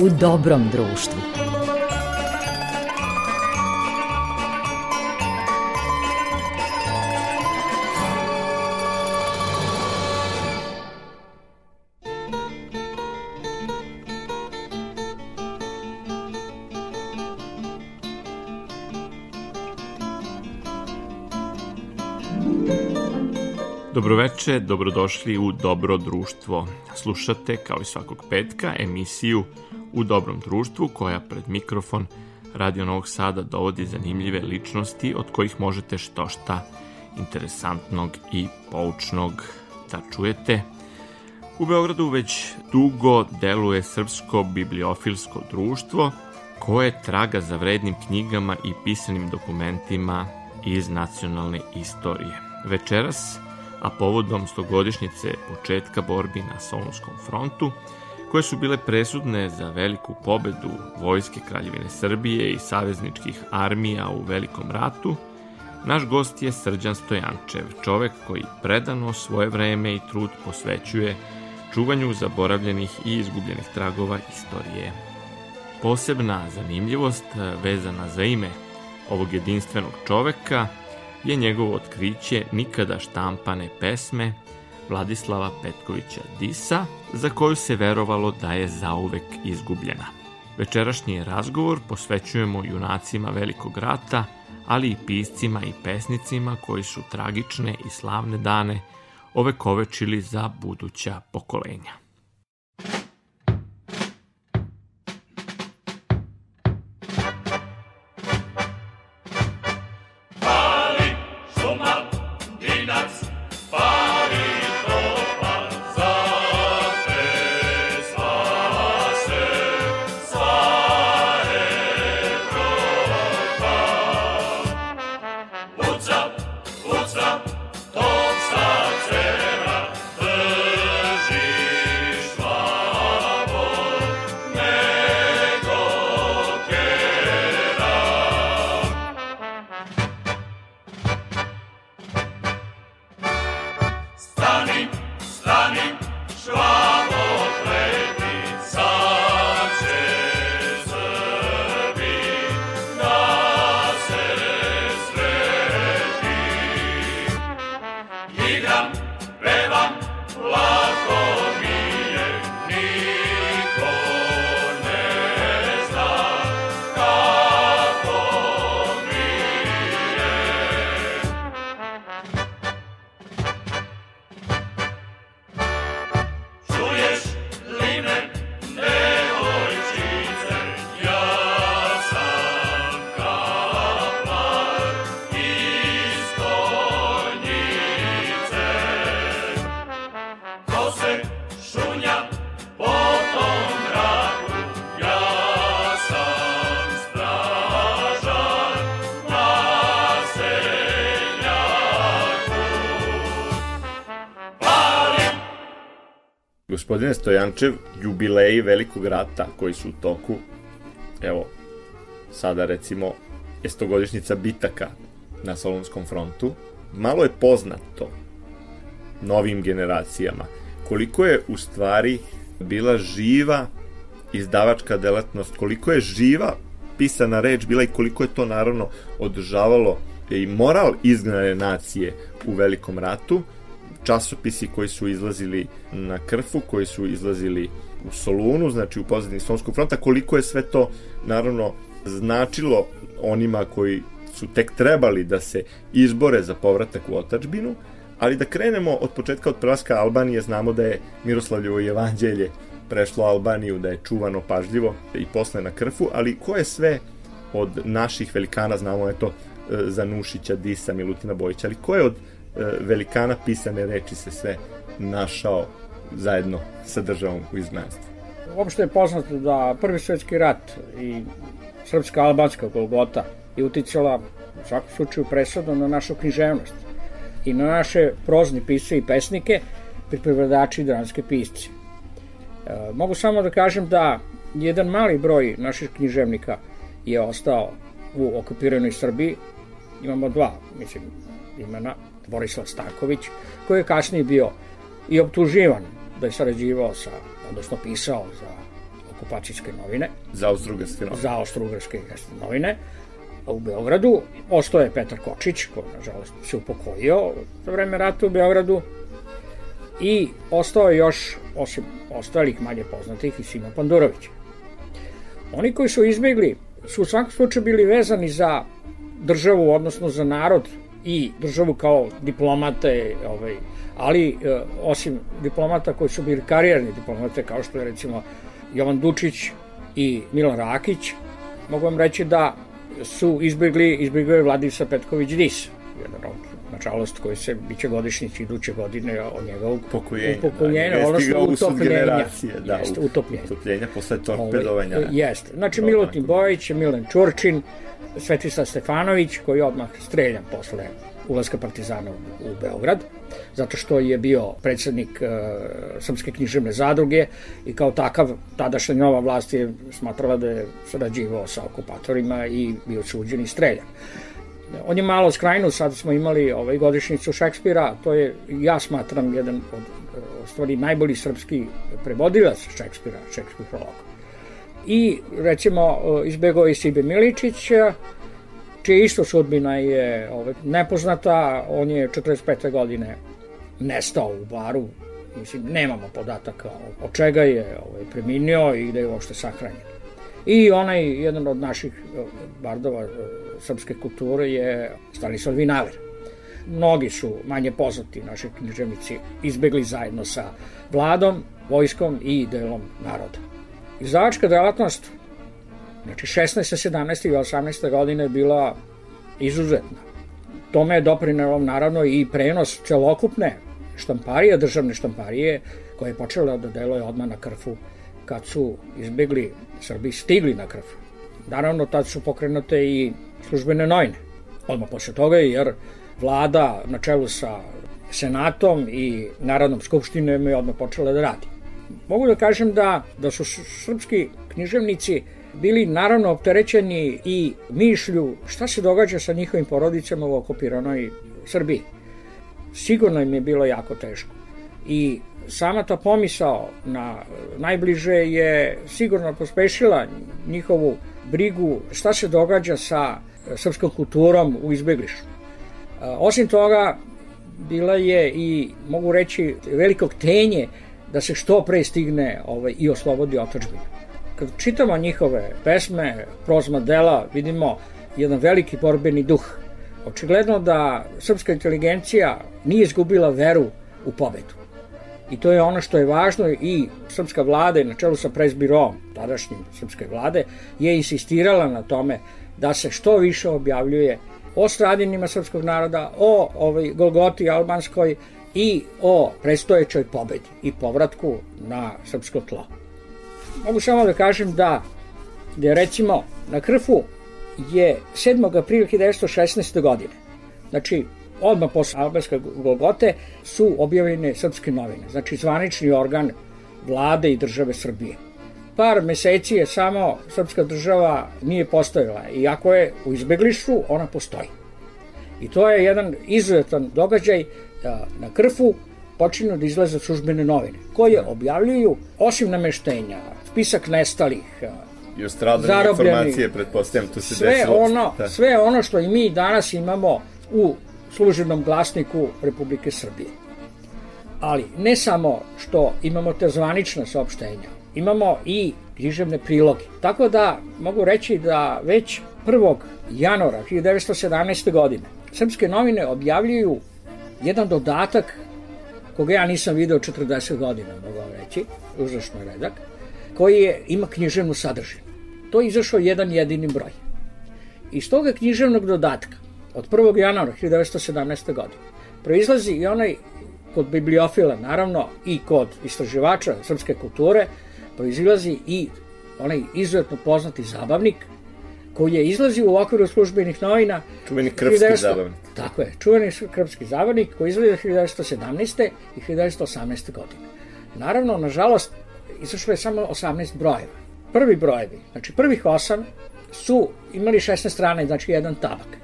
u dobrom društvu. Dobroveče, dobrodošli u Dobro društvo. Slušate, kao i svakog petka, emisiju U dobrom društvu koja pred mikrofon Radio Novog Sada dovodi zanimljive ličnosti od kojih možete što šta interesantnog i poučnog da čujete. U Beogradu već dugo deluje Srpsko bibliofilsko društvo koje traga za vrednim knjigama i pisanim dokumentima iz nacionalne istorije. Večeras a povodom stogodišnjice početka borbi na Solunskom frontu, koje su bile presudne za veliku pobedu Vojske Kraljevine Srbije i savezničkih armija u Velikom ratu, naš gost je Srđan Stojančev, čovek koji predano svoje vreme i trud posvećuje čuvanju zaboravljenih i izgubljenih tragova istorije. Posebna zanimljivost vezana za ime ovog jedinstvenog čoveka – je njegovo otkriće nikada štampane pesme Vladislava Petkovića Disa, za koju se verovalo da je zauvek izgubljena. Večerašnji razgovor posvećujemo junacima Velikog rata, ali i piscima i pesnicima koji su tragične i slavne dane ovekovečili za buduća pokolenja. Gospodine Stojančev, jubileji velikog rata koji su u toku, evo, sada recimo je stogodišnjica bitaka na Solunskom frontu, malo je poznato novim generacijama koliko je u stvari bila živa izdavačka delatnost, koliko je živa pisana reč bila i koliko je to naravno održavalo i moral izgnane nacije u velikom ratu časopisi koji su izlazili na Krfu, koji su izlazili u Solunu, znači u pozadini Solunskog fronta, koliko je sve to naravno značilo onima koji su tek trebali da se izbore za povratak u otačbinu, ali da krenemo od početka od prelaska Albanije, znamo da je Miroslavljevo evanđelje prešlo Albaniju, da je čuvano pažljivo i posle na Krfu, ali ko je sve od naših velikana, znamo je to e, Zanušića, Disa, Milutina Bojića, ali ko je od velikana pisane reči se sve našao zajedno sa državom u izgnanstvu. Uopšte je poznato da prvi svetski rat i srpska albanska Golgota je uticala u svakom slučaju presudno na našu književnost i na naše prozni pisce i pesnike, priprevadači i dranske pisce. E, mogu samo da kažem da jedan mali broj naših književnika je ostao u okupiranoj Srbiji. Imamo dva, mislim, imena, Borislav Stanković, koji je kasnije bio i optuživan da je sarađivao sa, odnosno pisao za okupacijske novine. Za austrougarske novine. Za austrougarske novine u Beogradu. Ostao je Petar Kočić, koji nažalost se upokojio za vreme rata u Beogradu. I ostao je još, osim ostalih manje poznatih, i Sima Pandurović. Oni koji su izbegli su u svakom slučaju bili vezani za državu, odnosno za narod i državu kao diplomate, ovaj, ali e, osim diplomata koji su bili karijerni diplomate, kao što je recimo Jovan Dučić i Milan Rakić, mogu vam reći da su izbjegli, izbjegli Vladisa Petković Dis, jedan od nažalost, koji se biće godišnjić iduće godine od njega upokojenja, upokojenja da, odnosno utopljenja. Da, jeste, utopljenja. Utopljenja posle torpedovanja. Ovaj, jeste. Znači, Milutin Bojić, Milan Čurčin, Svetislav Stefanović, koji je odmah streljan posle ulaska Partizana u, u Beograd, zato što je bio predsednik e, Srpske književne zadruge i kao takav tadašnja nova vlast je smatrala da je sarađivao sa okupatorima i bio suđen i streljan. On je malo skrajnu, sad smo imali ovaj godišnjicu Šekspira, to je, ja smatram, jedan od, od stvari najbolji srpski prevodilac Šekspira, Šekspir prolog. I, recimo, izbegao je Sibe Miličić, čija isto sudbina je ovaj, nepoznata, on je 45. godine nestao u baru, mislim, nemamo podataka od čega je ovaj, preminio i da je uopšte sahranjen. I onaj, jedan od naših bardova srpske kulture je Stanislav Vinaver. Mnogi su manje poznati naši književnici izbegli zajedno sa vladom, vojskom i delom naroda. Izdavačka delatnost Znači 16. 17. i 18. godine je bila izuzetna. Tome je doprinelo naravno i prenos celokupne štamparije, državne štamparije, koja je počela da deluje odmah na krfu kad su izbegli Srbi stigli na krfu. Naravno, tad su pokrenute i službene nojne. Odmah posle toga, jer vlada na čelu sa senatom i Narodnom skupštinom je odmah počela da radi. Mogu da kažem da, da su srpski književnici bili naravno opterećeni i mišlju šta se događa sa njihovim porodicama u okupiranoj Srbiji. Sigurno im je bilo jako teško. I sama ta pomisao na najbliže je sigurno pospešila njihovu brigu šta se događa sa srpskom kulturom u izbeglišu. Osim toga, bila je i, mogu reći, velikog tenje da se što pre stigne ovaj, i oslobodi otačbina. Kad čitamo njihove pesme, prozma dela, vidimo jedan veliki borbeni duh. Očigledno da srpska inteligencija nije izgubila veru u pobedu. I to je ono što je važno i srpska vlada na čelu sa presbirom, tadašnjim srpske vlade, je insistirala na tome da se što više objavljuje o stradinima srpskog naroda, o ovaj, Golgoti albanskoj i o prestojećoj pobedi i povratku na srpsko tlo. Mogu samo da kažem da, da recimo na Krfu je 7. aprila 1916. godine, znači odmah posle albanske Golgote su objavljene srpske novine, znači zvanični organ vlade i države Srbije. Par meseci je samo srpska država nije postojala i ako je u izbeglištvu, ona postoji. I to je jedan izuzetan događaj da na Krfu počinu da izlaze službene novine, koje objavljuju, osim nameštenja, spisak nestalih, I ostradane informacije, pretpostavljam, tu se sve desilo. Ono, da. Sve ono što i mi danas imamo u službenom glasniku Republike Srbije. Ali ne samo što imamo te zvanične saopštenja, imamo i književne priloge. Tako da mogu reći da već 1. januara 1917. godine srpske novine objavljuju jedan dodatak koga ja nisam video 40 godina, mogu vam reći, užasno redak, koji je, ima književnu sadržinu. To je izašao jedan jedini broj. Iz toga književnog dodatka, od 1. januara 1917. godine, proizlazi i onaj kod bibliofila, naravno, i kod istraživača srpske kulture, proizilazi i onaj izuzetno poznati zabavnik, koji je izlazio u okviru službenih novina. Čuveni krpski 1900, zabavnik. Tako je, čuveni krpski zabavnik koji izlazio 1917. i 1918. godine. Naravno, nažalost, izašlo je samo 18 brojeva. Prvi brojevi, znači prvih osam, su imali 16 strana, znači jedan tabak.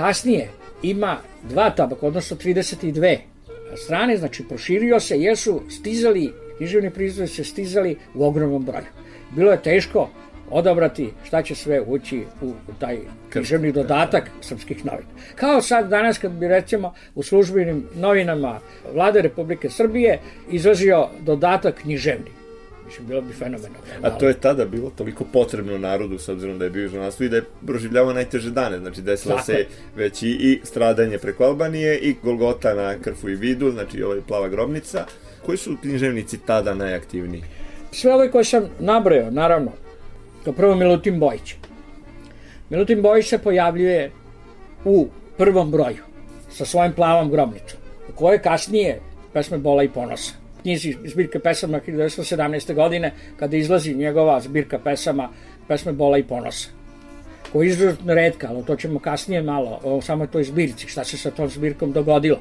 Kasnije ima dva tabaka, odnosno 32 strane, znači proširio se jer su stizali, književni prizvoj se stizali u ogromnom broju. bilo je teško odabrati šta će sve ući u, u taj književni dodatak srpskih novina. Kao sad danas kad bi recimo u službenim novinama vlade Republike Srbije izlazio dodatak književni. Mislim, bilo bi fenomenalno. A to je tada bilo toliko potrebno narodu, s obzirom da je bio žurnalstvo i da je proživljavao najteže dane. Znači, desilo Tako se već i, i stradanje preko Albanije i Golgota na Krfu i Vidu, znači ovaj plava grobnica. Koji su književnici tada najaktivniji? Sve ove koje sam nabrojao, naravno, kao prvo Milutin Bojić. Milutin Bojić se pojavljuje u prvom broju sa svojim plavom grobnicom, u kojoj kasnije pesme Bola i ponosa. Knjizi zbirke pesama 1917. godine, kada izlazi njegova zbirka pesama, pesme Bola i ponosa koja je izuzetno redka, ali to ćemo kasnije malo, o samoj toj zbirci, šta se sa tom zbirkom dogodilo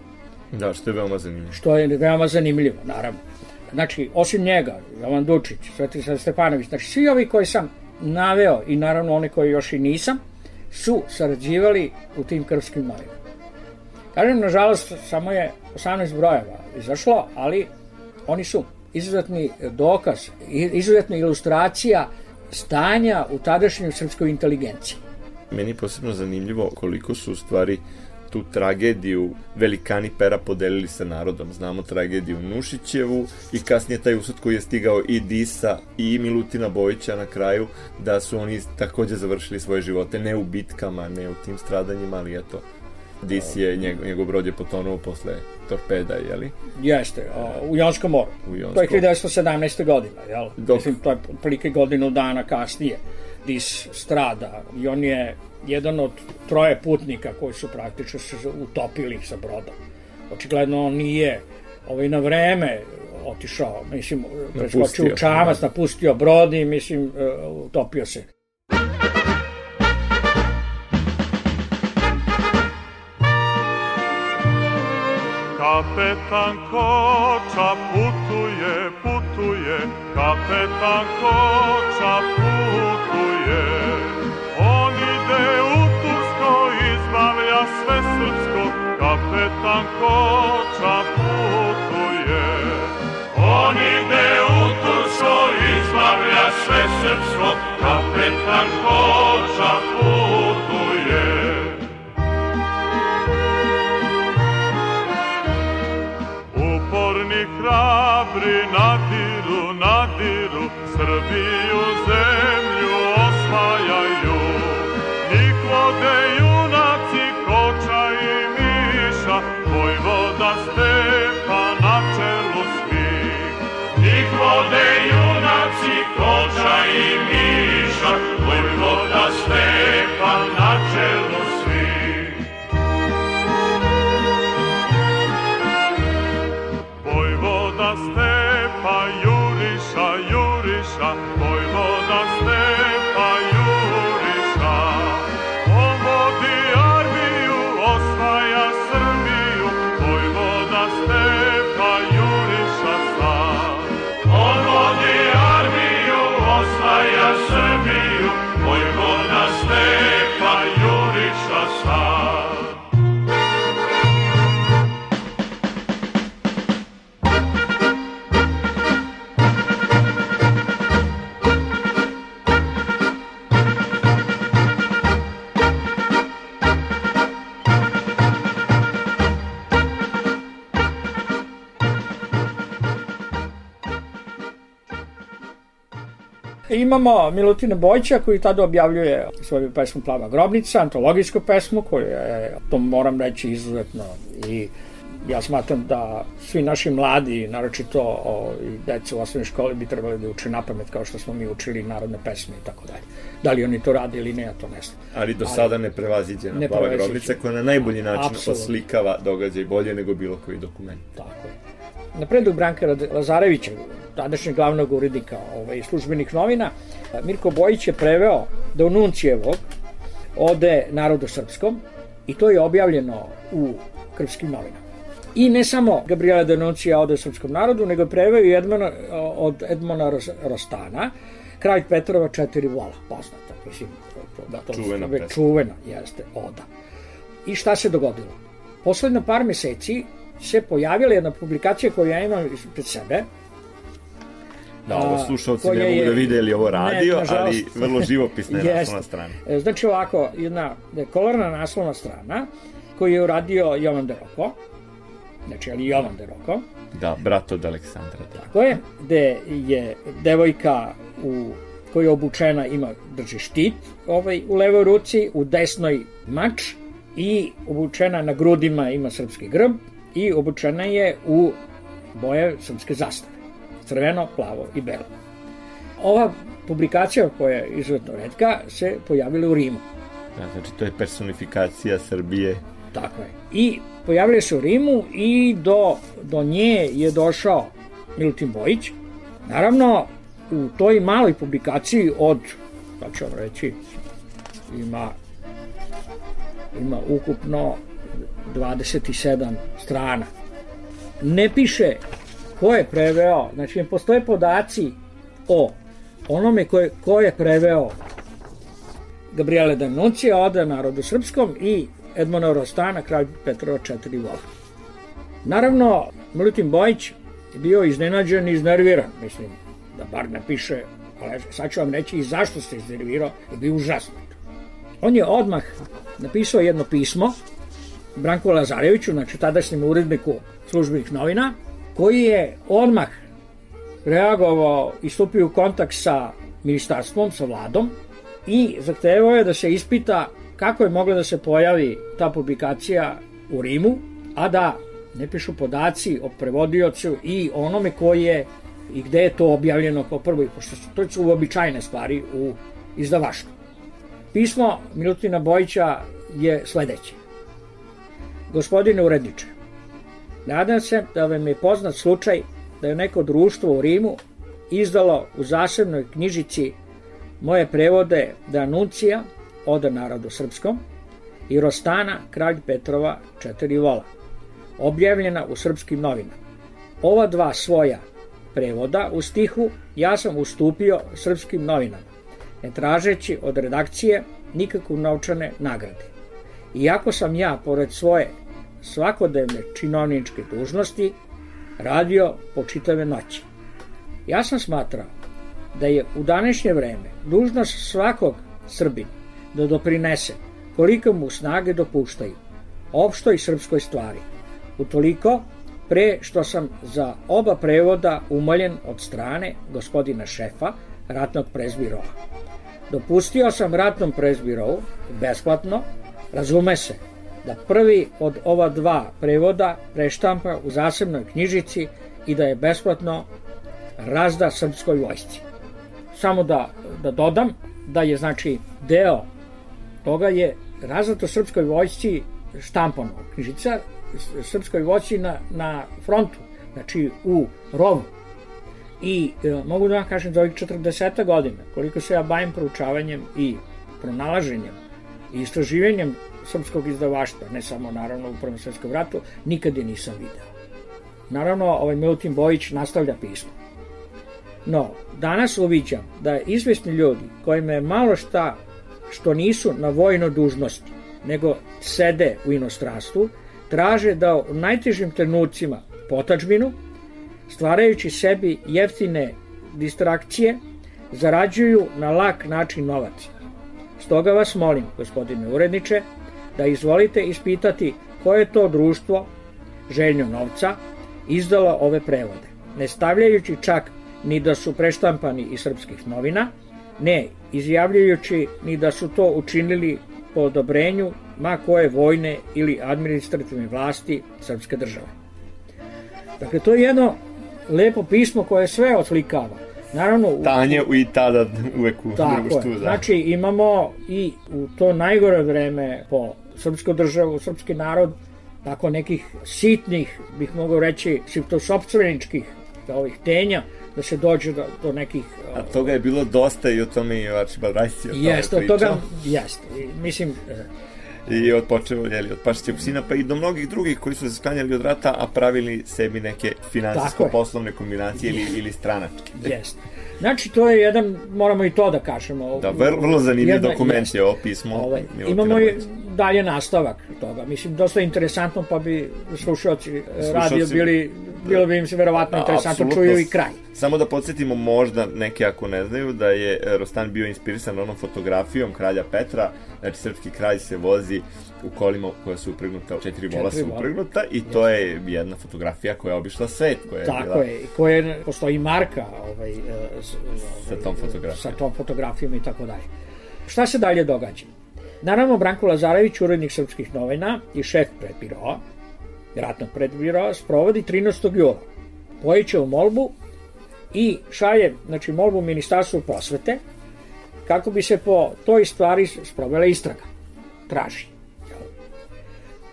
Da, što je veoma zanimljivo. što je veoma zanimljivo, naravno. Znači, osim njega, Jovan Dučić, Svetislav Stefanović, znači svi ovi koji sam naveo i naravno oni koji još i nisam, su sarađivali u tim krvskim novinama. Kažem, nažalost, samo je 18 brojeva izašlo, ali oni su izuzetni dokaz, izuzetna ilustracija stanja u tadašnjoj srpskoj inteligenciji. Meni je posebno zanimljivo koliko su u stvari tu tragediju velikani pera podelili sa narodom. Znamo tragediju Nušićevu i kasnije taj usud koji je stigao i Disa i Milutina Bojića na kraju, da su oni takođe završili svoje živote, ne u bitkama, ne u tim stradanjima, ali eto, Dis je, njegov, njegov brod je potonuo posle torpeda, jeli? Jeste, u Jonskom moru. U Jonskom. To je 1917. godina, jel? Dok- Mislim, to je otprilike godinu dana kasnije. Dis strada i on je jedan od troje putnika koji su praktično se utopili sa brodom. Očigledno on nije ovaj, na vreme otišao, mislim, preskočio u čamac, napustio brod i, mislim, e, utopio se. Kapetan koča putuje, putuje, kapetan koča putuje. On ide u Tursko, izbavlja sve srpsko, kapetan koča putuje. On ide u Tursko, izbavlja sve srpsko, kapetan koča putuje. Srbiju zemlju osvajaju. Njih vode junaci, koča i miša, vojvoda Stepa na čelu svih. Njih vode junaci, koča i miša, vojvoda Stepa na čelu Imamo Milutina Bojića koji tada objavljuje svoju pesmu Plava grobnica, antologijsku pesmu koju je, to moram reći, izuzetno i ja smatram da svi naši mladi, naročito o, i deca u osnovnoj školi bi trebali da uče na pamet kao što smo mi učili narodne pesme i tako dalje. Da li oni to rade ili ne, ja to ne znam. Ali do sada ne prevaziđena Ne plava grobnica koja na najbolji način Apsolutno. oslikava događaj bolje nego bilo koji dokument. Tako je. Na predlog Branka Lazarevića, tadašnjeg glavnog urednika ovaj, službenih novina, Mirko Bojić je preveo do Nuncijevog ode narodu srpskom i to je objavljeno u krvskim novinama. I ne samo Gabriela Denuncija ode srpskom narodu, nego je preveo i Edmona, od Edmona Ros- Rostana, Kralj Petrova četiri vola, poznata, mislim, to, to, to, Čuvena pesma. čuvena, jeste, oda. I šta se dogodilo? Posledno par meseci se pojavila jedna publikacija koju ja imam pred sebe, Da, ovo slušalci ne mogu je- da vide ili ovo radio, Ne, nažalost. ali vrlo živopisna je naslovna strana. E, Znači ovako, jedna je kolorna naslovna strana koju je uradio Jovan de Roko, znači ali Jovan de Roko, Da, brat od Aleksandra. Da. tako je, gde je devojka u koja je obučena ima drži štit ovaj, u levoj ruci, u desnoj mač i obučena na grudima ima srpski grb i obučena je u boje srpske zastave. Crveno, plavo i belo. Ova publikacija koja je izuzetno redka se pojavila u Rimu. da, znači to je personifikacija Srbije. Tako je. I pojavili se u Rimu i do, do nje je došao Milutin Bojić. Naravno, u toj maloj publikaciji od, kako ću vam reći, ima, ima ukupno 27 strana. Ne piše ko je preveo, znači postoje podaci o onome ko je, ko je preveo Gabriele Danucija, Oda narodu srpskom i Edmona Rostana, kralj Petrova četiri vola. Naravno, Milutin Bojić bio iznenađen i iznerviran, mislim, da bar napiše, ali sad ću vam reći i zašto se iznervirao, je bio užasno. On je odmah napisao jedno pismo Branku Lazareviću, znači tadašnjem uredniku službenih novina, koji je odmah reagovao i stupio u kontakt sa ministarstvom, sa vladom i zahtevao je da se ispita kako je mogla da se pojavi ta publikacija u Rimu, a da ne pišu podaci o prevodiocu i onome koji je i gde je to objavljeno kao prvo, pošto su, to su uobičajene stvari u izdavaštvu. Pismo Milutina Bojića je sledeće. Gospodine uredniče, nadam se da vam je poznat slučaj da je neko društvo u Rimu izdalo u zasebnoj knjižici moje prevode da Anuncija, Oda narodu srpskom, i Rostana, kralj Petrova, četiri vola, objavljena u srpskim novinama. Ova dva svoja prevoda u stihu ja sam ustupio srpskim novinama, ne tražeći od redakcije nikakvu novčane nagrade. Iako sam ja, pored svoje svakodnevne činovničke dužnosti, radio po čitave noći. Ja sam smatrao da je u današnje vreme dužnost svakog Srbina da doprinese koliko mu snage dopuštaju opštoj srpskoj stvari. Utoliko pre što sam za oba prevoda umoljen od strane gospodina šefa ratnog prezbirova. Dopustio sam ratnom prezbirovu besplatno, razume se, da prvi od ova dva prevoda preštampa u zasebnoj knjižici i da je besplatno razda srpskoj vojsci. Samo da, da dodam da je znači deo toga je razdato srpskoj vojsci štampano knjižica srpskoj vojsci na, na frontu, znači u rovu. I e, mogu da vam kažem za ovih 40 godina, koliko se ja bavim proučavanjem i pronalaženjem i istraživanjem srpskog izdavaštva, ne samo naravno u Prvom svetskom ratu, nikad je nisam video. Naravno, ovaj Milutin Bojić nastavlja pismo. No, danas uviđam da izvesni ljudi kojima je malo šta što nisu na vojnoj dužnosti, nego sede u inostranstvu, traže da u najtežim trenucima potačbinu, stvarajući sebi jeftine distrakcije, zarađuju na lak način novac. Stoga vas molim, gospodine uredniče, da izvolite ispitati koje je to društvo, željno novca, izdalo ove prevode, ne stavljajući čak ni da su preštampani iz srpskih novina, ne izjavljujući ni da su to učinili po odobrenju ma koje vojne ili administrativne vlasti srpske države. Dakle, to je jedno lepo pismo koje sve oslikava. Naravno, u- Tanje i tada uvek u društvu. Da. Znači imamo i u to najgore vreme po srpsku državu, srpski narod, tako nekih sitnih, bih mogao reći, sopstveničkih ovih tenja, da se dođe do, do nekih... A toga je bilo dosta i o tome i Archibald Rice je Jeste, od toga, jeste. Mislim, e, I od počeo, jeli, od Pašića psina, pa i do mnogih drugih koji su se sklanjali od rata, a pravili sebi neke finansijsko-poslovne kombinacije ili, ili stranačke. jeste. Znači, to je jedan, moramo i to da kažemo. Da, vrlo, vrlo zanimljiv dokument je ovo pismo. Ovaj, imamo i. dalje nastavak toga. Mislim, dosta interesantno, pa bi slušalci e, radio bili bilo bi im se verovatno A, interesantno čuju i kraj. Samo da podsjetimo možda neke ako ne znaju da je e, Rostan bio inspirisan onom fotografijom kralja Petra, znači srpski kralj se vozi u kolima koja su upregnuta, četiri vola su upregnuta i to je jedna fotografija koja je obišla svet, koja je Tako bila je, koje postoji marka ovaj, s- sa ovaj, tom fotografijom. sa tom fotografijom i tako dalje. Šta se dalje događa? Naravno, Branko Lazarević, urednik srpskih novina i šef predbiroa, ratnog predbiroa, sprovodi 13. jula Bojićevu molbu i šalje znači, molbu Ministarstvu prosvete kako bi se po toj stvari sprovela istraga. Traži.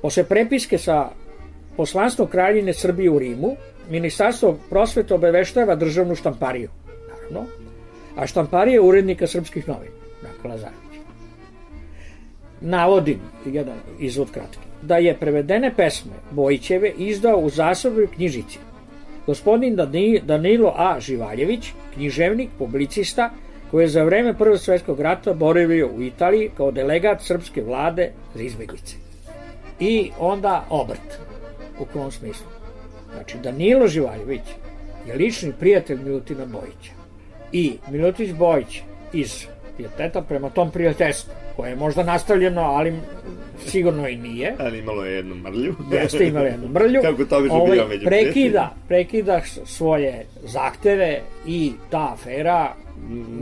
Posle prepiske sa poslanstvo Kraljine Srbije u Rimu, Ministarstvo prosvete obaveštava državnu štampariju, naravno, a štamparija je urednika srpskih novina, Branko Lazarević. Navodim, jedan izvod kratki, da je prevedene pesme Bojićeve izdao u zasobnoj knjižici. Gospodin Dani- Danilo A. Živaljević, književnik, publicista, koji je za vreme Prvog svetskog rata boravio u Italiji kao delegat srpske vlade za izbeglice. I onda obrt. U kom smislu? Znači, Danilo Živaljević je lični prijatelj Milutina Bojića. I Milutić Bojić iz pijeteta prema tom prijateljstvu, koje je možda nastavljeno, ali sigurno i nije, Ali imalo je jednu mrlju. jeste imali jednu mrlju, Kako to obično ovaj, među prekida, prekida svoje zahteve i ta afera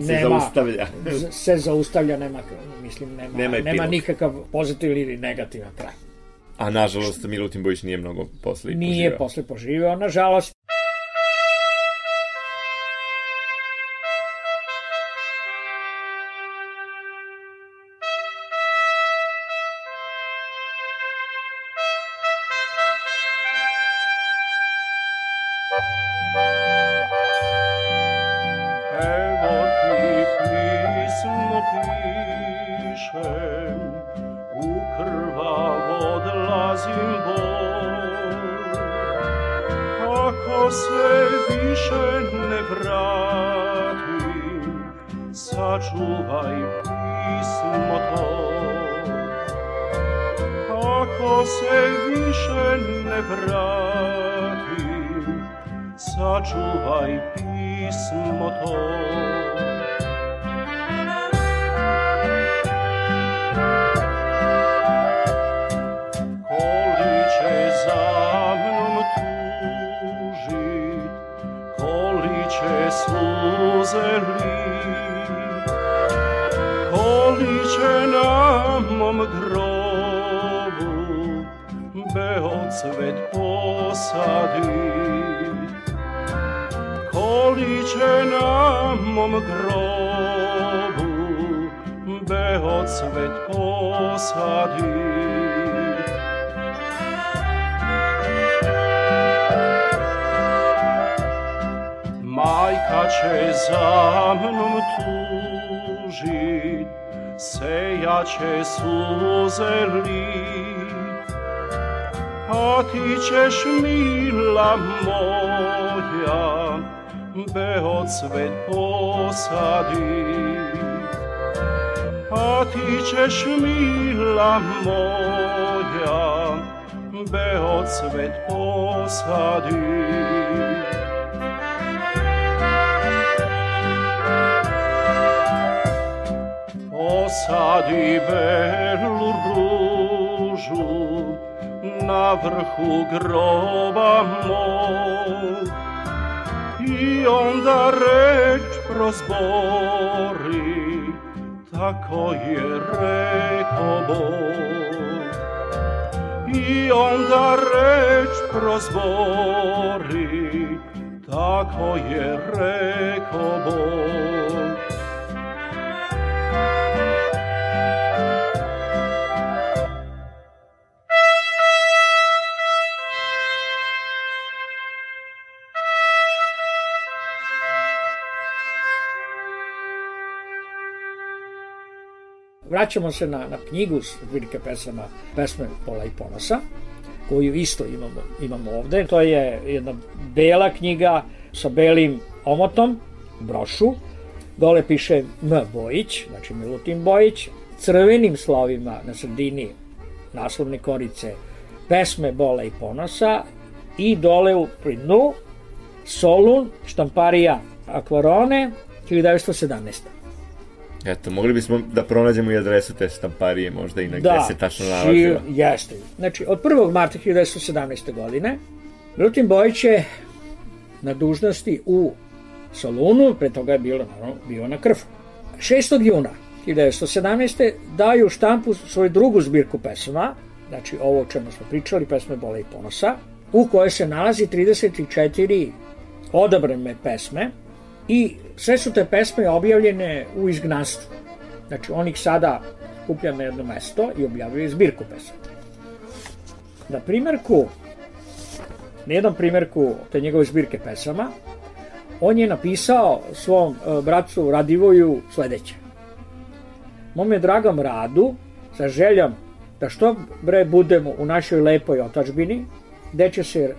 se nema, zaustavlja. se zaustavlja, nema, mislim, nema, Nema nema, nikakav pozitivan ili negativan kraj. A nažalost Milutin Bojić nije mnogo posle i Nije posle poživio, nažalost. ce suzeli, količe na mom grobu beo cvet posadi. Količe na mom grobu beo cvet posadi. Majka će za mnom tužit, sejaće suze lit, a ti ćeš mila moja beocvet posadit. A ti ćeš mila moja beocvet posadit. Posadi belu ružu na vrhu groba mog i onda reč prozbori, tako je reko Bog. I onda reč prozbori, tako je reko Bog. Vraćamo se na, na knjigu zbirke pesama, pesme Pola i ponosa, koju isto imamo, imamo ovde. To je jedna bela knjiga sa belim omotom, brošu. Dole piše M. Bojić, znači Milutin Bojić, crvenim slovima na sredini naslovne korice pesme Bola i ponosa i dole u pri dnu Solun, štamparija Akvarone, 1917. Eto, mogli bismo da pronađemo i adresu te štamparije, možda i na Da, gde se tačno nalazila. ši- jeste. Znači, od 1. marta 1917. godine Milutin Bojić je na dužnosti u Solunu, pre toga je bilo, naravno, bio na krfu. 6. juna 1917. daju štampu svoju drugu zbirku pesama, znači ovo o čemu smo pričali, pesme Bole i ponosa, u kojoj se nalazi 34 odabrane pesme i sve su te pesme objavljene u izgnanstvu. Znači, on ih sada skuplja na jedno mesto i objavljuje zbirku pesama. Na primjerku, na jednom primjerku te njegove zbirke pesama, on je napisao svom e, bracu Radivoju sledeće. Mome dragom radu, sa željom da što bre budemo u našoj lepoj otačbini, gde će se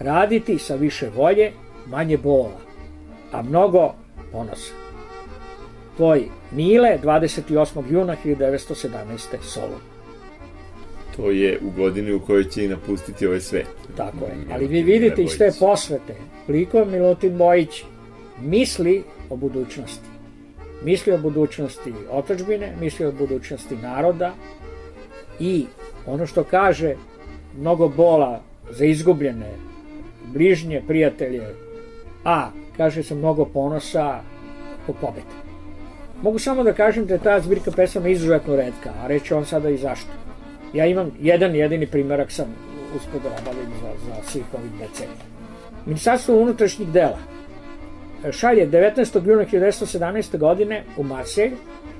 raditi sa više volje, manje bola, a mnogo ponosa. Tvoj Mile, 28. juna 1917. Solun. To je u godini u kojoj će i napustiti ovaj svet. Tako je. Ali vi vidite iz te posvete koliko Milutin Bojić misli o budućnosti. Misli o budućnosti otačbine, misli o budućnosti naroda i ono što kaže mnogo bola za izgubljene bližnje prijatelje, a kaže se mnogo ponosa po pobede. Mogu samo da kažem da je ta zbirka pesama izuzetno redka, a reći on sada i zašto. Ja imam jedan jedini primerak sam uspio da obavim za, za svih ovih decenija. Ministarstvo unutrašnjih dela šalje 19. juna 1917. godine u Marselj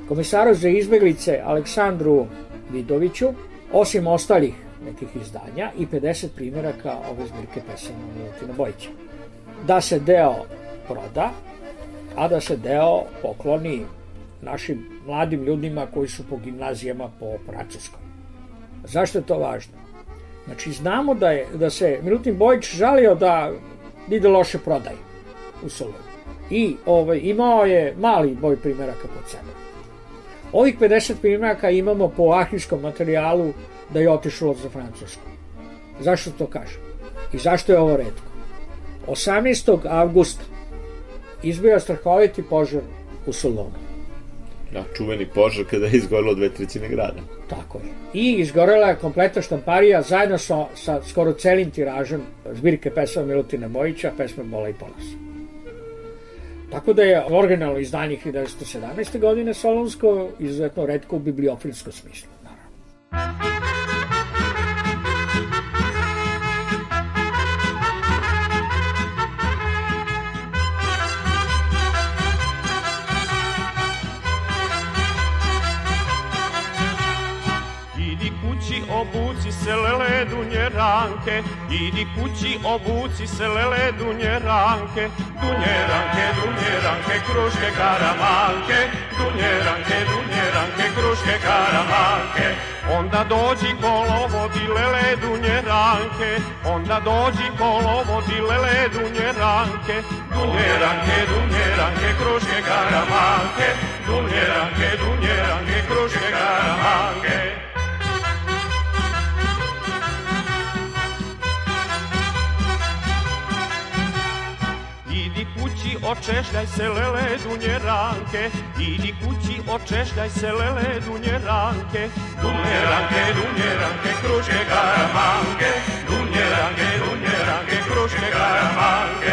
komisaru za izbeglice Aleksandru Vidoviću, osim ostalih nekih izdanja i 50 primjeraka ove zbirke pesama Milutina Bojića. Da se deo proda, a da se deo pokloni našim mladim ljudima koji su po gimnazijama po Francuskoj. Zašto je to važno? Znači, znamo da, je, da se Milutin Bojić žalio da ide loše prodaje u Solunu. I ovaj, imao je mali broj primjeraka kod sebe. Ovih 50 primjeraka imamo po arhivskom materijalu da je otišlo za Francusku. Zašto to kažem? I zašto je ovo redko? 18. avgusta izbio strahoviti požar u Solunu. Da, čuveni požar kada je izgorilo dve trećine grada. Tako je. I izgorela je kompletna štamparija zajedno sa, sa skoro celim tiražem zbirke pesama Milutina Bojića, pesme Bola i ponosa. Tako da je originalno izdanje 1917. godine Solunsko izuzetno redko u bibliofilskom smislu. Naravno. Se lele dunje ranke Idi kući obuci se lele dunje ranke. Dunje ranke, dunje ranke, kruške karamanke. Dunje ranke, dunje ranke, kruške karamanke. Onda dođi kolovodi lele dunje ranke. Onda dođi kolovodi lele dunje ranke. Dunje ranke, dunje ranke, kruške karamanke. Dunje ranke, dunje ranke, kruške karamanke očešljaj se lele dunje ranke. Idi kući, očešljaj se lele dunje ranke. Dunje ranke, dunje ranke, kruške karamanke Dunje ranke, dunje ranke, kruške karamanke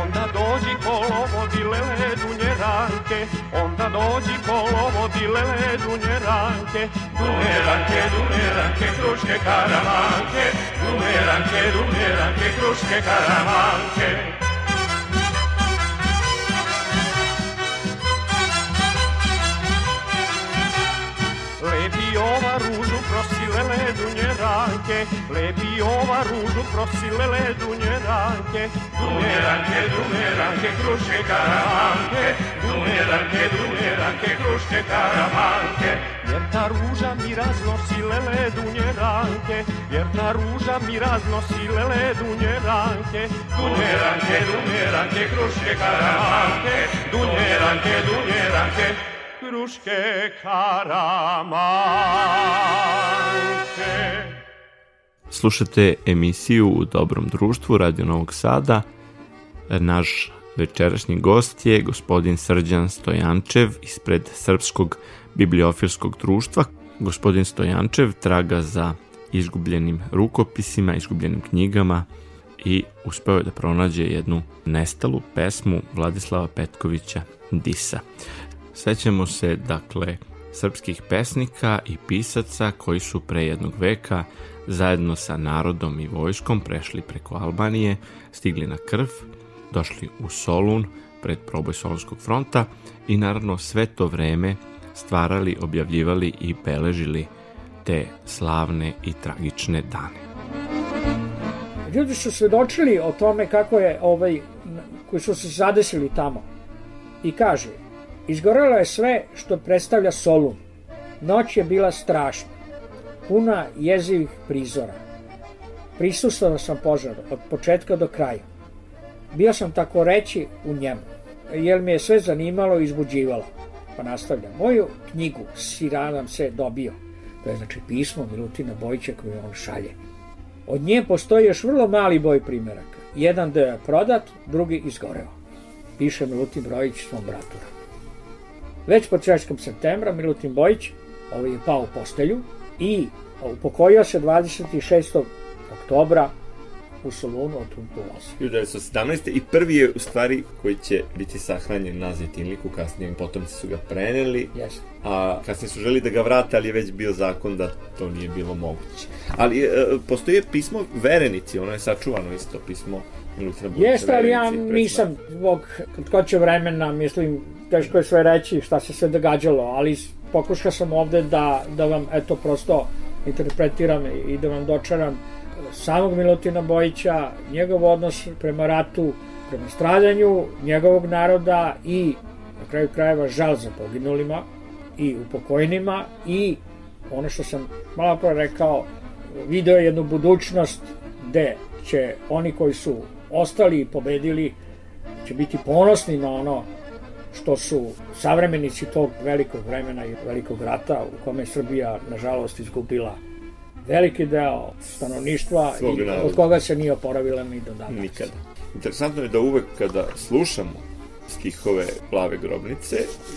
Onda dođi kolovodi lele dunje ranke. Onda dođi kolovodi lele dunje ranke. Dunje ranke, dunje ranke, kruške karamanke Dunje ranke, dunje ranke, kruške karamanke Lepi ova ružu prosile ledunje ranke, lepi ova ružu prosile ledunje ranke. Duneranke, duneranke, kruške karamanke, duneranke, duneranke, kruške karamanke. Jer ta ruža mi raznosi ledunje ranke, jer ta ruža mi raznosi ledunje ranke. Duneranke, duneranke, kruške karamanke, duneranke, duneranke, kruške karamanke. Slušate emisiju u Dobrom društvu Radio Novog Sada. Naš večerašnji gost je gospodin Srđan Stojančev ispred Srpskog bibliofilskog društva. Gospodin Stojančev traga za izgubljenim rukopisima, izgubljenim knjigama i uspeo je da pronađe jednu nestalu pesmu Vladislava Petkovića Disa. Sećamo se, dakle, srpskih pesnika i pisaca koji su pre jednog veka zajedno sa narodom i vojskom prešli preko Albanije, stigli na Krv, došli u Solun pred proboj Solunskog fronta i naravno sve to vreme stvarali, objavljivali i beležili te slavne i tragične dane. Ljudi su svedočili o tome kako je ovaj, koji su se zadesili tamo. I kaže, izgorelo je sve što predstavlja Solun. Noć je bila strašna, puna jezivih prizora. Prisustvovao sam požaru od početka do kraja. Bio sam tako reći u njemu, jer mi je sve zanimalo i izbuđivalo. Pa nastavljam. Moju knjigu Siranam se dobio. To je znači pismo Milutina Bojića koju on šalje. Od nje postoji još vrlo mali boj primjeraka. Jedan da je prodat, drugi izgoreo. Piše Milutin Brojić svom bratu. Već početkom septembra Milutin Bojić ovaj je pao u postelju i upokojio se 26. oktobra u Solunu od Tuntulosa. 1917. i prvi je u stvari koji će biti sahranjen na Zjetinliku, kasnije potomci su ga preneli, Yes. a kasnije su želi da ga vrate, ali je već bio zakon da to nije bilo moguće. Ali e, postoji pismo Verenici, ono je sačuvano isto pismo Milutina Bojića Jeste, ali ja nisam, zbog kratkoće vremena, mislim, teško je sve reći šta se sve događalo, ali pokušao sam ovde da, da vam, eto, prosto interpretiram i da vam dočaram samog Milutina Bojića, njegov odnos prema ratu, prema stradanju njegovog naroda i na kraju krajeva žal za poginulima i upokojnima i ono što sam malo pre rekao, video je jednu budućnost gde će oni koji su ostali i pobedili će biti ponosni na ono što su savremenici tog velikog vremena i velikog rata u kome je Srbija nažalost izgubila veliki deo stanovništva Svog i naroda. od koga se nije oporavila ni do danas. Nikada. Interesantno je da uvek kada slušamo stihove plave grobnice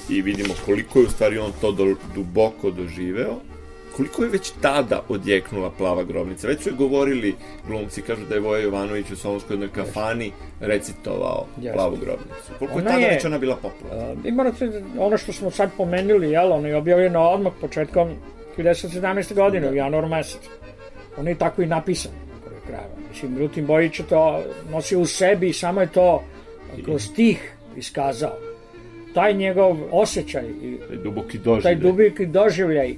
i vidimo koliko je u stvari on to do, duboko doživeo, koliko je već tada odjeknula plava grobnica. Već su je govorili glumci, kažu da je Voja Jovanović u Solonskoj jednoj kafani recitovao Jeste. plavu grobnicu. Koliko je Ona tada je- već ona bila popularna? Uh, morate, da- ono što smo sad pomenuli, jel, ono je objavljeno odmah početkom 1917. godine, u januaru mesecu. Ono je tako i napisano, na kraju krajeva. Mislim, Milutin Bojić je to nosio u sebi i samo je to kroz stih iskazao. Taj njegov osjećaj i Taj duboki doživljaj. taj dubiki doživljaj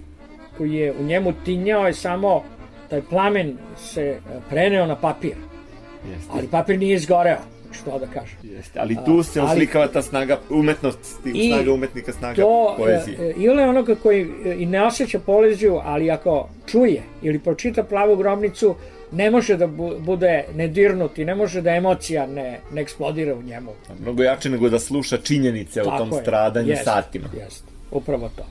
koji je u njemu tinjao je samo taj plamen se e, preneo na papir, Jeste, ali papir nije izgoreo, što da kažem. jeste. Ali tu se oslikava ta snaga, umetnost, I snaga umetnika, snaga to poezije. e, e, ili onoga koji e, i ne osjeća poeziju, ali ako čuje ili pročita plavu grobnicu, ne može da bu- bude nedirnut i ne može da emocija ne, ne eksplodira u njemu. Mnogo jače nego da sluša činjenice o tom Tako je. stradanju Jeste, satima. Jeste, upravo to.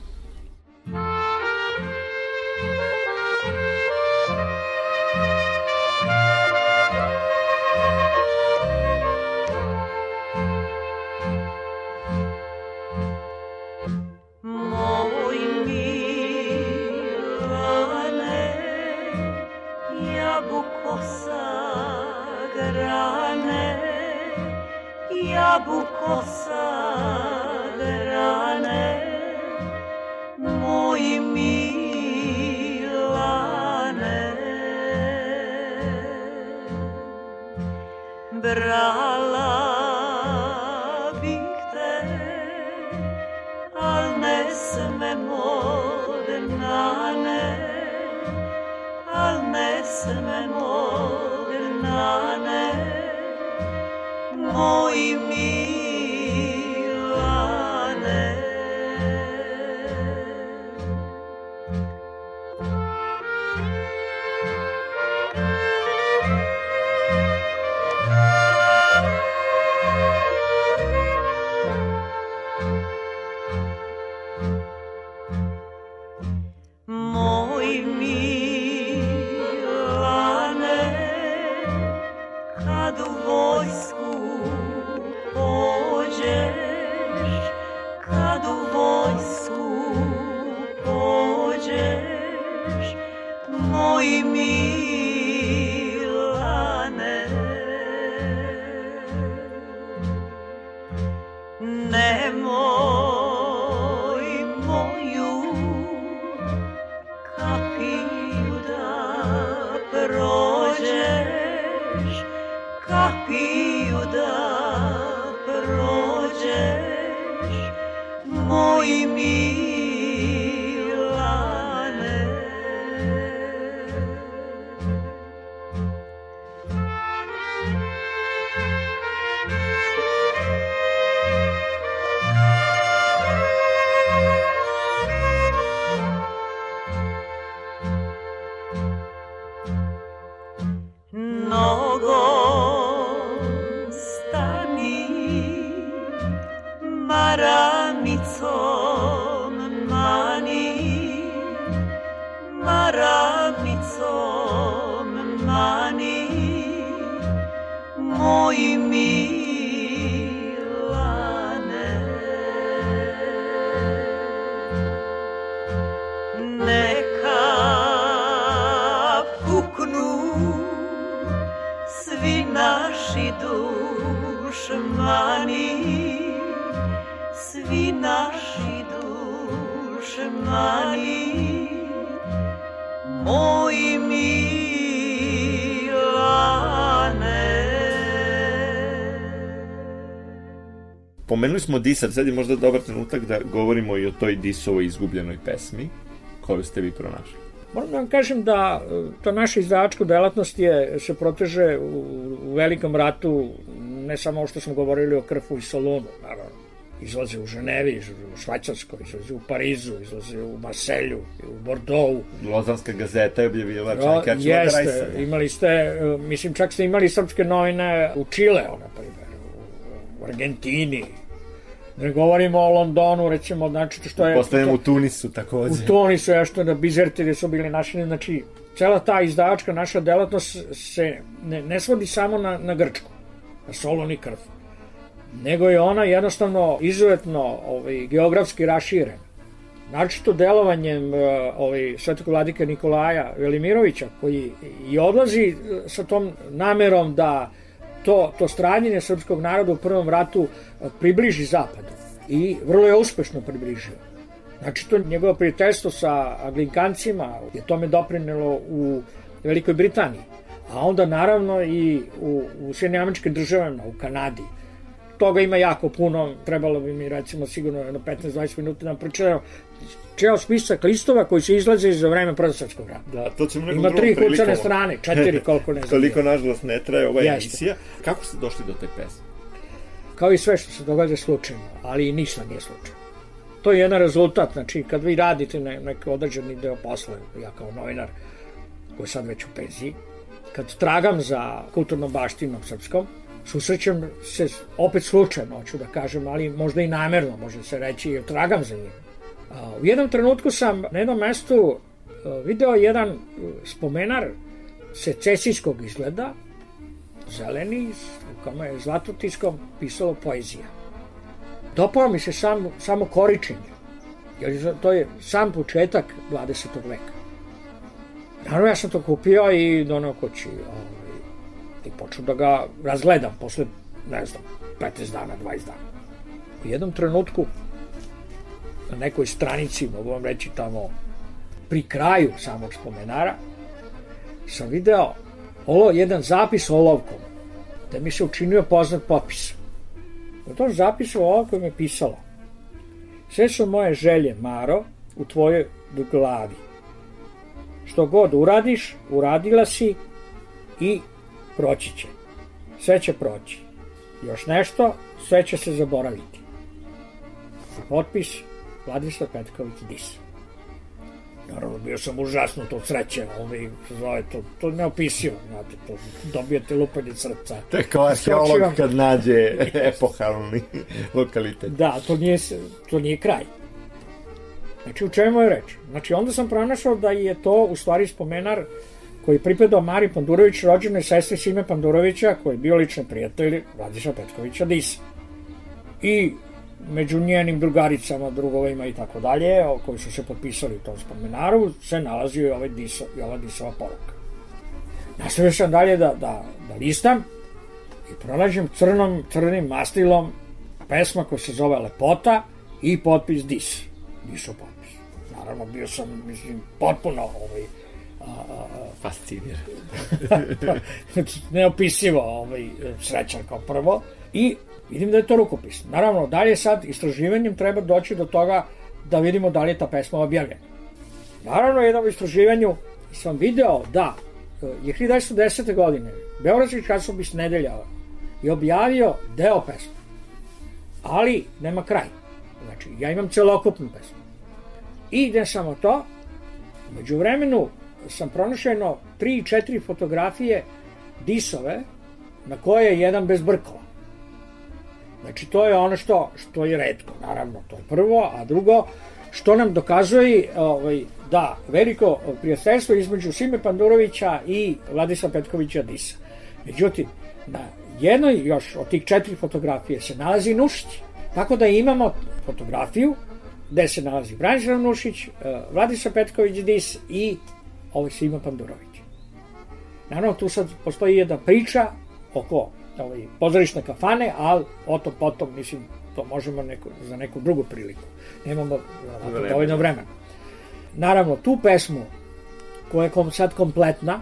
Pomenuli smo Disar, sad je možda dobar trenutak da govorimo i o toj Disovoj izgubljenoj pesmi koju ste vi pronašli. Moram da vam kažem da e, ta naša izdavačka delatnost je, se proteže u, u velikom ratu, ne samo ovo što smo govorili o Krfu i Solunu, naravno. Izlaze u Ženevi, izlaze u Švajcarskoj, izlaze u Parizu, izlaze u Marselju, u Bordeauxu. Lozanska gazeta je objavila čak ja ću jeste, imali ste, e, mislim čak ste imali srpske novine u Čileu, na primjer, u, u Argentini. Ne govorimo o Londonu, recimo, znači što je... Postavljamo to- u Tunisu takođe. U Toni su nešto na Bizerti gde su bili našli, znači cela ta izdavačka naša delatnost se ne, ne svodi samo na, na Grčku, na Solon i Krf, nego je ona jednostavno izuzetno ovaj, geografski raširena. Naročito delovanjem eh, ovaj, svetog vladika Nikolaja Velimirovića, koji i odlazi eh, sa tom namerom da to, to stranjenje srpskog naroda u prvom ratu eh, približi zapadu. I vrlo je uspešno približio. Znači, to njegovo prijateljstvo sa Anglikancima je tome doprinelo u Velikoj Britaniji, a onda naravno i u, u Sjedinjim američkim državama, u Kanadi. Toga ima jako puno, trebalo bi mi recimo sigurno jedno 15-20 minuta da nam pročitam ceo spisak listova koji se izlaze za vreme Prvog svetskog rata. Da, to ćemo nekom Ima tri kucane strane, četiri koliko ne znam. Toliko, nažalost, ne traje ova Jeste. emisija. Kako ste došli do te pesme? kao i sve što se događa slučajno, ali i ništa nije slučajno. To je jedan rezultat, znači kad vi radite ne, neki određeni deo posla, ja kao novinar koji sad već u penziji, kad tragam za kulturnom baštinom srpskom, susrećem se opet slučajno, hoću da kažem, ali možda i namerno, može se reći, jer tragam za njim. U jednom trenutku sam na jednom mestu a, video jedan a, spomenar secesijskog izgleda, zeleni, u kome je zlatotiskom pisalo poezija. Dopao mi se sam, samo koričenje, jer to je sam početak 20. veka. Naravno, ja sam to kupio i donao kući ovaj, i počeo da ga razgledam posle, ne znam, 15 dana, 20 dana. U jednom trenutku na nekoj stranici, mogu vam reći tamo pri kraju samog spomenara, sam video ovo jedan zapis olovkom, da mi se učinio poznat popis. U tom zapisu olovkom je pisalo Sve su moje želje, Maro, u tvojoj glavi. Što god uradiš, uradila si i proći će. Sve će proći. Još nešto, sve će se zaboraviti. Potpis Vladislav Petković Dis. Naravno, bio sam užasno to sreće, ovaj, se zove, to, to neopisivo, znate, to dobijete lupanje srca. To je kao arheolog Skočivam. kad nađe epohalni lokalitet. Da, to nije, to nije kraj. Znači, u čemu je reč? Znači, onda sam pronašao da je to u stvari spomenar koji je pripadao Mari Pandurović, rođenoj sestri Sime Pandurovića, koji je bio lični prijatelj Vladiša Petkovića Disa. I među njenim drugaricama, drugovima i tako dalje, koji su se potpisali u tom spomenaru, se nalazio i ovaj Diso, i ova Disova poruka. Nastavio sam dalje da, da, da listam i pronađem crnom, crnim mastilom pesma koja se zove Lepota i potpis Dis. Diso potpis. Naravno, bio sam, mislim, potpuno ovaj, Fascinira. neopisivo ovaj, srećan kao prvo i vidim da je to rukopis. Naravno, dalje sad istraživanjem treba doći do toga da vidimo da li je ta pesma objavljena. Naravno, jednom istraživanju sam video da e, je 1910. godine Beogradski časopis Nedelja je objavio deo pesme, ali nema kraj. Znači, ja imam celokupnu pesmu. I ne samo to, među vremenu sam pronašeno 3-4 fotografije disove na koje je jedan bez brkova. Znači, to je ono što, što je redko, naravno, to je prvo, a drugo, što nam dokazuje ovaj, da veliko prijateljstvo između Sime Pandurovića i Vladisa Petkovića Disa. Međutim, na jednoj još od tih četiri fotografije se nalazi Nušić. Tako da imamo fotografiju gde se nalazi Branislav Nušić, eh, Vladisa Petković Dis i ovaj Sima Pandurović. Naravno, tu sad postoji jedna priča oko ovaj, pozorišne kafane, ali o to potom, mislim, to možemo neko, za neku drugu priliku. Nemamo uh, dovoljno vremena. Naravno, tu pesmu, koja je kom, sad kompletna,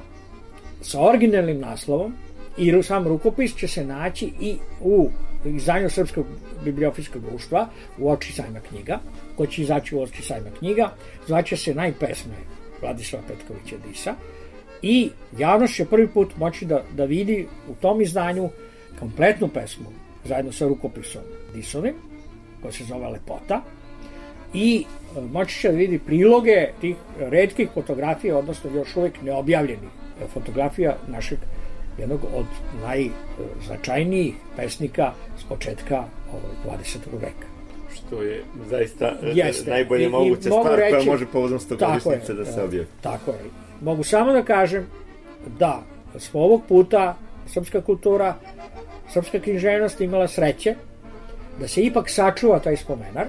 sa originalnim naslovom, i sam rukopis će se naći i u izdanju Srpskog bibliofijskog društva u oči sajma knjiga, koji će izaći u oči sajma knjiga, zvaće se najpesme Vladislava Petkovića Disa i javnost će prvi put moći da, da vidi u tom izdanju kompletnu pesmu zajedno sa rukopisom Disovim, koja se zove Lepota, i e, moći će da vidi priloge tih redkih fotografija, odnosno još uvek neobjavljenih fotografija našeg jednog od najznačajnijih pesnika s početka 20. veka što je zaista e, Jeste. najbolje I, moguća i stvar reći, koja može povodom stogodišnjice da se objavi. Tako je. Mogu samo da kažem da smo ovog puta srpska kultura, srpska književnost imala sreće da se ipak sačuva taj spomenar,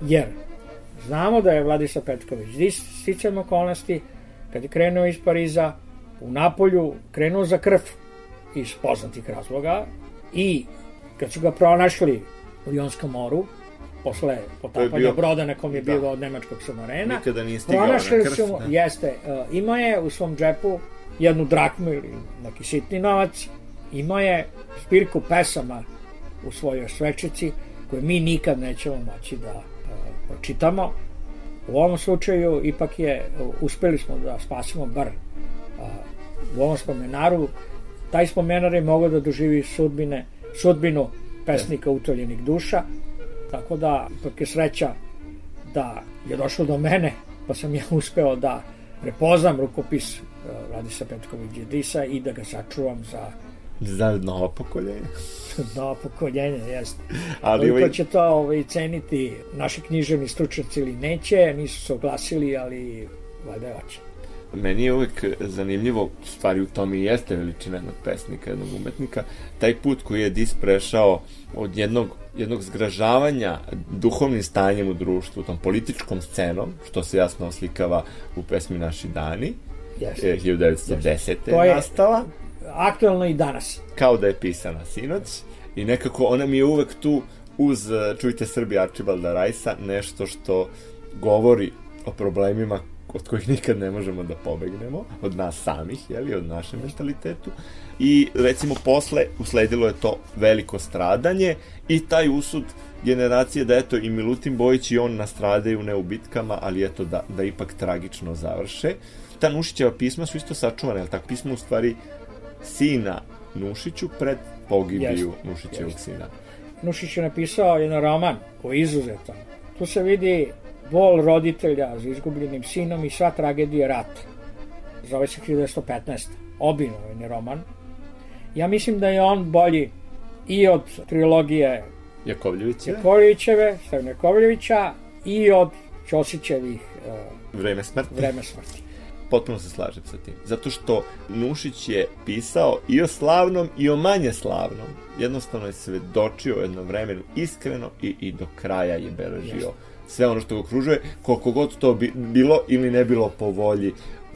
jer znamo da je Vladisa Petković sticam okolnosti, kad je krenuo iz Pariza, u Napolju krenuo za krv iz poznatih razloga i kad su ga pronašli u Jonskom moru, posle potapanja bio, broda na kom je da. bilo od nemačkog submarena. Nikada nije stigao na krst. Su, ne. Jeste, uh, imao je u svom džepu jednu drakmu ili neki sitni novac, imao je spirku pesama u svojoj svečici koje mi nikad nećemo moći da uh, pročitamo. U ovom slučaju ipak je, uh, uspeli smo da spasimo bar uh, u ovom spomenaru. Taj spomenar je mogao da doživi sudbine, sudbinu pesnika utoljenih duša, Tako da, ipak je sreća da je došlo do mene, pa sam ja uspeo da prepoznam rukopis uh, Radisa Petković Disa i da ga sačuvam za za novo pokoljenje. novo pokoljenje, jeste. Ali Koliko ovaj... će to ovaj, ceniti naši književni stručnjaci ili neće, nisu se oglasili, ali valjda je oče. Meni je uvek zanimljivo, stvari u tome i jeste veličina jednog pesnika, jednog umetnika, taj put koji je Dis prešao od jednog jednog zgražavanja duhovnim stanjem u društvu, tom političkom scenom, što se jasno oslikava u pesmi Naši dani, yes. 1910. To je nastala. Aktualno i danas. Kao da je pisana sinoć i nekako ona mi je uvek tu uz Čujte Srbi Arčibalda Rajsa nešto što govori o problemima od kojih nikad ne možemo da pobegnemo, od nas samih, jeli, od našem mentalitetu. I recimo posle usledilo je to veliko stradanje i taj usud generacije da eto i Milutin Bojić i on nastradaju ne u bitkama, ali eto da, da ipak tragično završe. Ta Nušićeva pisma su isto sačuvane, ali tako pismo u stvari sina Nušiću pred pogibiju Nušićevog sina. Nušić je napisao jedan roman koji je izuzetan. Tu se vidi bol roditelja za izgubljenim sinom i sva tragedija rata. Zove se 1915. Obinovni roman. Ja mislim da je on bolji i od trilogije Jakovljevića. Jakovljevićeve, Stavne Jakovljevića i od Ćosićevih uh, Vreme smrti. Vreme smrti. Potpuno se slažem sa tim. Zato što Nušić je pisao i o slavnom i o manje slavnom. Jednostavno je svedočio jedno vremenu iskreno i, i do kraja je beležio Jeste sve ono što ga okružuje, koliko god to bi, bilo ili ne bilo po volji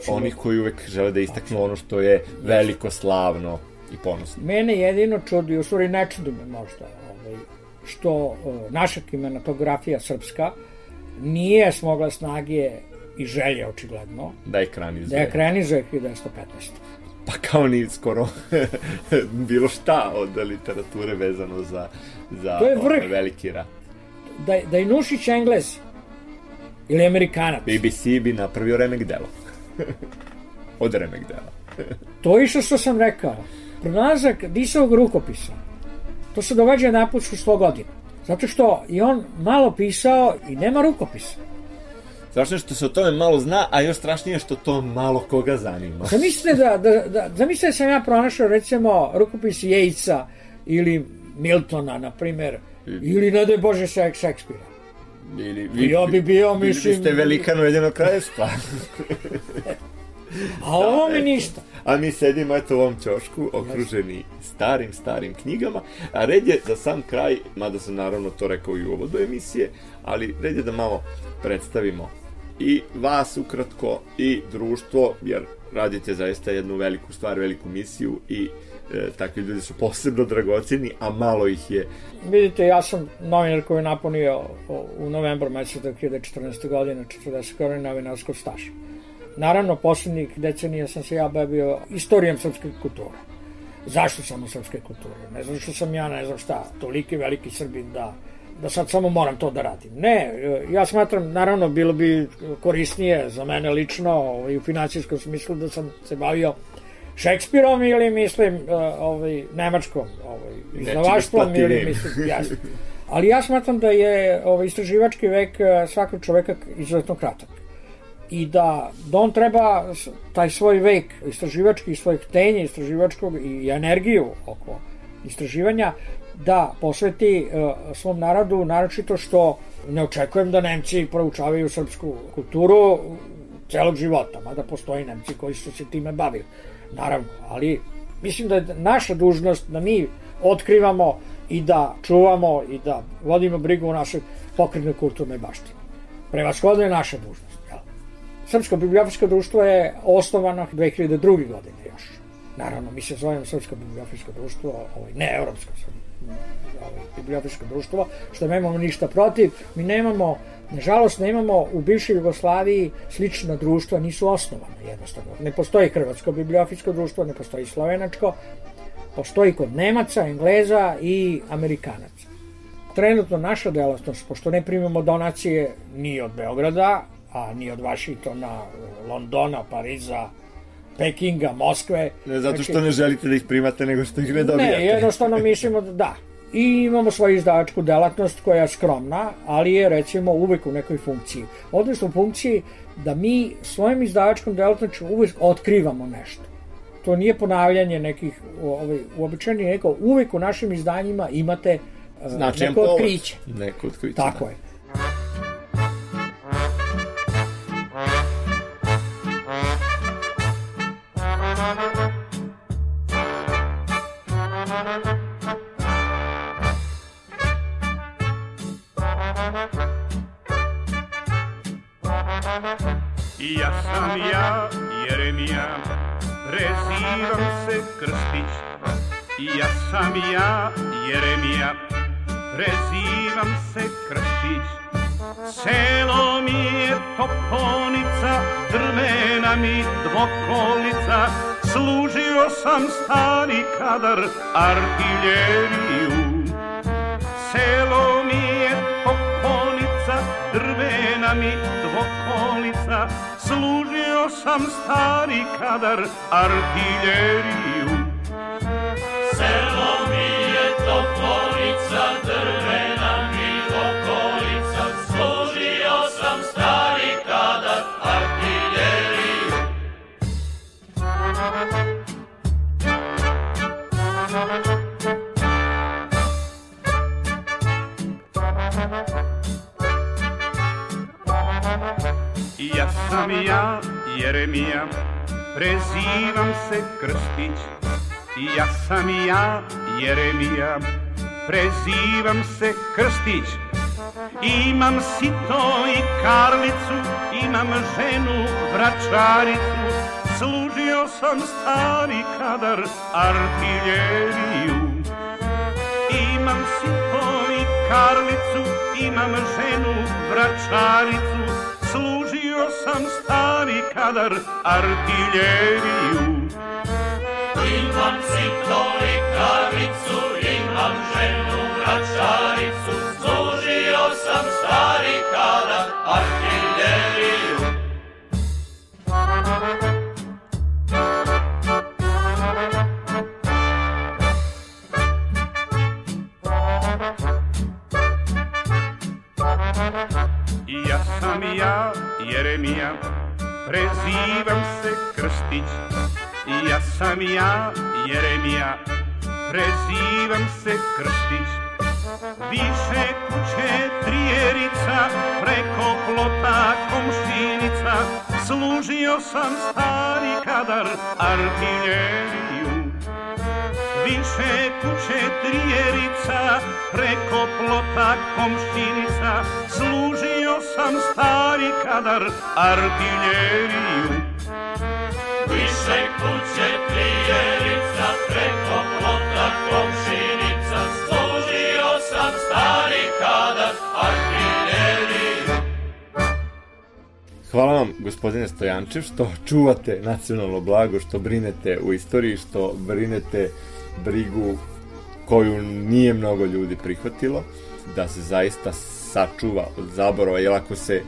onih koji uvek žele da istaknu ono što je veliko, slavno i ponosno. Mene jedino čudi, u stvari ne čudi me možda, ovaj, što naša kinematografija srpska nije smogla snage i želje očigledno Da ekranizuje. da ekranizuje 1915. Pa kao ni skoro bilo šta od literature vezano za, za To je ovaj vrh. veliki rat. Da, da je Nušić Englez ili Amerikanac, BBC bi napravio remek delo. od remek dela. to je isto što sam rekao. Pronalazak Disovog rukopisa, to se događa naput u 100 godina. Zato što je on malo pisao i nema rukopisa. Strašno je što se o tome malo zna, a još strašnije je što to malo koga zanima. Zamislite da, da, da, zamislite da sam ja pronašao recimo rukopis Jejca ili Miltona, na primer, ili ne daj Bože Šek- Šekspira. Ili, Ja bi bio, mislim- biste velikan ujedinog kraljevstva. A ovo mi ništa. A mi sedimo eto u ovom ćošku, okruženi starim, starim knjigama. A red je za sam kraj, mada sam naravno to rekao i u uvodu emisije, ali red je da malo predstavimo i vas ukratko i društvo, jer radite zaista jednu veliku stvar, veliku misiju i e, takvi ljudi su posebno dragoceni, a malo ih je. Vidite, ja sam novinar koji je napunio u novembru meseca 2014. godine 40 godina novinarskog staža. Naravno, poslednjih decenija sam se ja bavio istorijom srpske kulture. Zašto sam u srpske kulture? Ne znam što sam ja, ne znam šta, toliki veliki Srbin da da sad samo moram to da radim. Ne, e, ja smatram, naravno, bilo bi korisnije za mene lično ovaj, u financijskom smislu da sam se bavio Šekspirom ili mislim e, ovaj, nemačkom ovaj, izdavaštvom ili mislim, jasno. Ali ja smatram da je ovaj, istraživački vek e, svakog čoveka izuzetno kratak. I da, da on treba taj svoj vek istraživački i svoje htenje istraživačkog i energiju oko istraživanja da posveti uh, svom narodu, naročito što ne očekujem da Nemci proučavaju srpsku kulturu celog života, mada postoji Nemci koji su se time bavili, naravno, ali mislim da je naša dužnost da mi otkrivamo i da čuvamo i da vodimo brigu o našoj pokretnoj kulturnoj baštini. Prevashodno je naša dužnost. Jel? Srpsko bibliografsko društvo je osnovano 2002. godine još. Naravno, mi se zovemo Srpsko bibliografsko društvo, ovaj, ne Evropsko ovaj, bibliografsko društvo, što nemamo ništa protiv. Mi nemamo, nažalost, nemamo u bivšoj Jugoslaviji slična društva, nisu osnovana jednostavno. Ne postoji Hrvatsko bibliografsko društvo, ne postoji Slovenačko, postoji kod Nemaca, Engleza i Amerikanaca. Trenutno naša delatnost, pošto ne primamo donacije ni od Beograda, a ni od Vašingtona, Londona, Pariza, Pekinga, Moskve. Ne zato Znači, što ne želite da ih primate, nego što ih ne dobijate. Ne, jednostavno mislimo da da. I imamo svoju izdavačku delatnost koja je skromna, ali je recimo uvek u nekoj funkciji. Odnosno u funkciji da mi svojim izdavačkom delatnošću uvek otkrivamo nešto. To nije ponavljanje nekih ovaj, uobičajenih, nego uvek u našim izdanjima imate eh, Značajan neko povod. otkriće. Neko otkriće. Tako da. je. I ja sam ja, Jeremija, prezivam se Krstić. I ja sam ja, Jeremija, prezivam se Krstić. Selo mi je toponica, drvena mi dvokolica, služio sam stari kadar artiljeriju. Selo sam stari kadar artiljeriju. Selo mi je toponica, drvena mi dvokolica, služio sam stari kadar artiljeriju. Ja sam ja, Jeremija, prezivam se Krstić. Ja sam ja, Jeremija, prezivam se Krstić. Imam sito i karlicu, imam ženu, vračaricu, služio sam stari kadar artiljeriju. Imam sito i karlicu, imam ženu, vračaricu, sam stari kadar artiljeriju Imam sito i kravicu, imam ženu vračaricu, služio sam stari kadar artiljeriju. Ja sam ja, Jeremija, prezivam se Krstić. Ja sam ja, Jeremija, prezivam se Krstić. Više kuće trijerica, preko plota komšinica, služio sam stari kadar artiljeriju. Više kuće trijerica, preko plota komšinica, služio sam stari kadar artiljeriju. Više kuće trijerica, preko plota komšinica, služio sam stari kadar artiljeriju. Hvala vam, gospodine Stojančev, što čuvate nacionalno blago, što brinete u istoriji, što brinete brigu koju nije mnogo ljudi prihvatilo, da se zaista sačuva od zaborava, jer ako se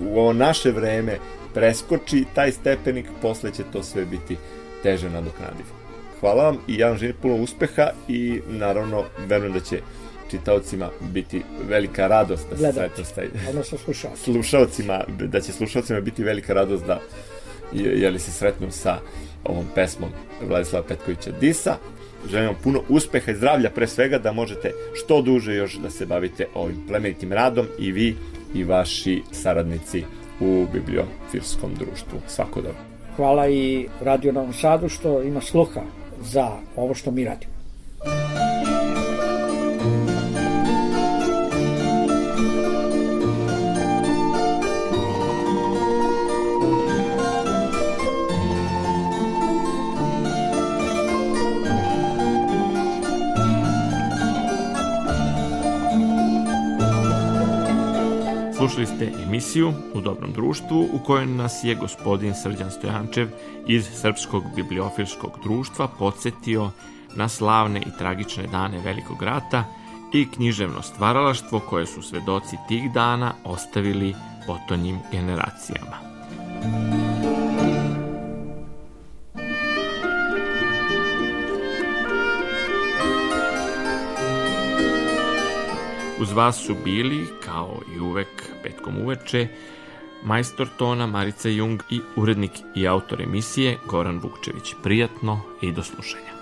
u ovo naše vreme preskoči taj stepenik, posle će to sve biti teže nadoknadivo. Hvala vam i ja vam želim puno uspeha i naravno verujem da će čitaocima biti velika radost da se sretnu sa odnosno slušao. slušalcima, da će slušalcima biti velika radost da je, je li se sretnu sa ovom pesmom Vladislava Petkovića Disa. Želim vam puno uspeha i zdravlja pre svega da možete što duže još da se bavite ovim plemenitim radom i vi i vaši saradnici u bibliofilskom društvu. Svako dobro. Hvala i Radio Novom Sadu što ima sluha za ovo što mi radimo. Slušali ste emisiju U dobrom društvu u kojoj nas je gospodin Srđan Stojančev iz Srpskog bibliofilskog društva podsjetio na slavne i tragične dane Velikog rata i književno stvaralaštvo koje su svedoci tih dana ostavili potonjim generacijama. Uz vas su bili, kao i uvek petkom uveče, majstor tona Marica Jung i urednik i autor emisije Goran Vukčević. Prijatno i do slušanja.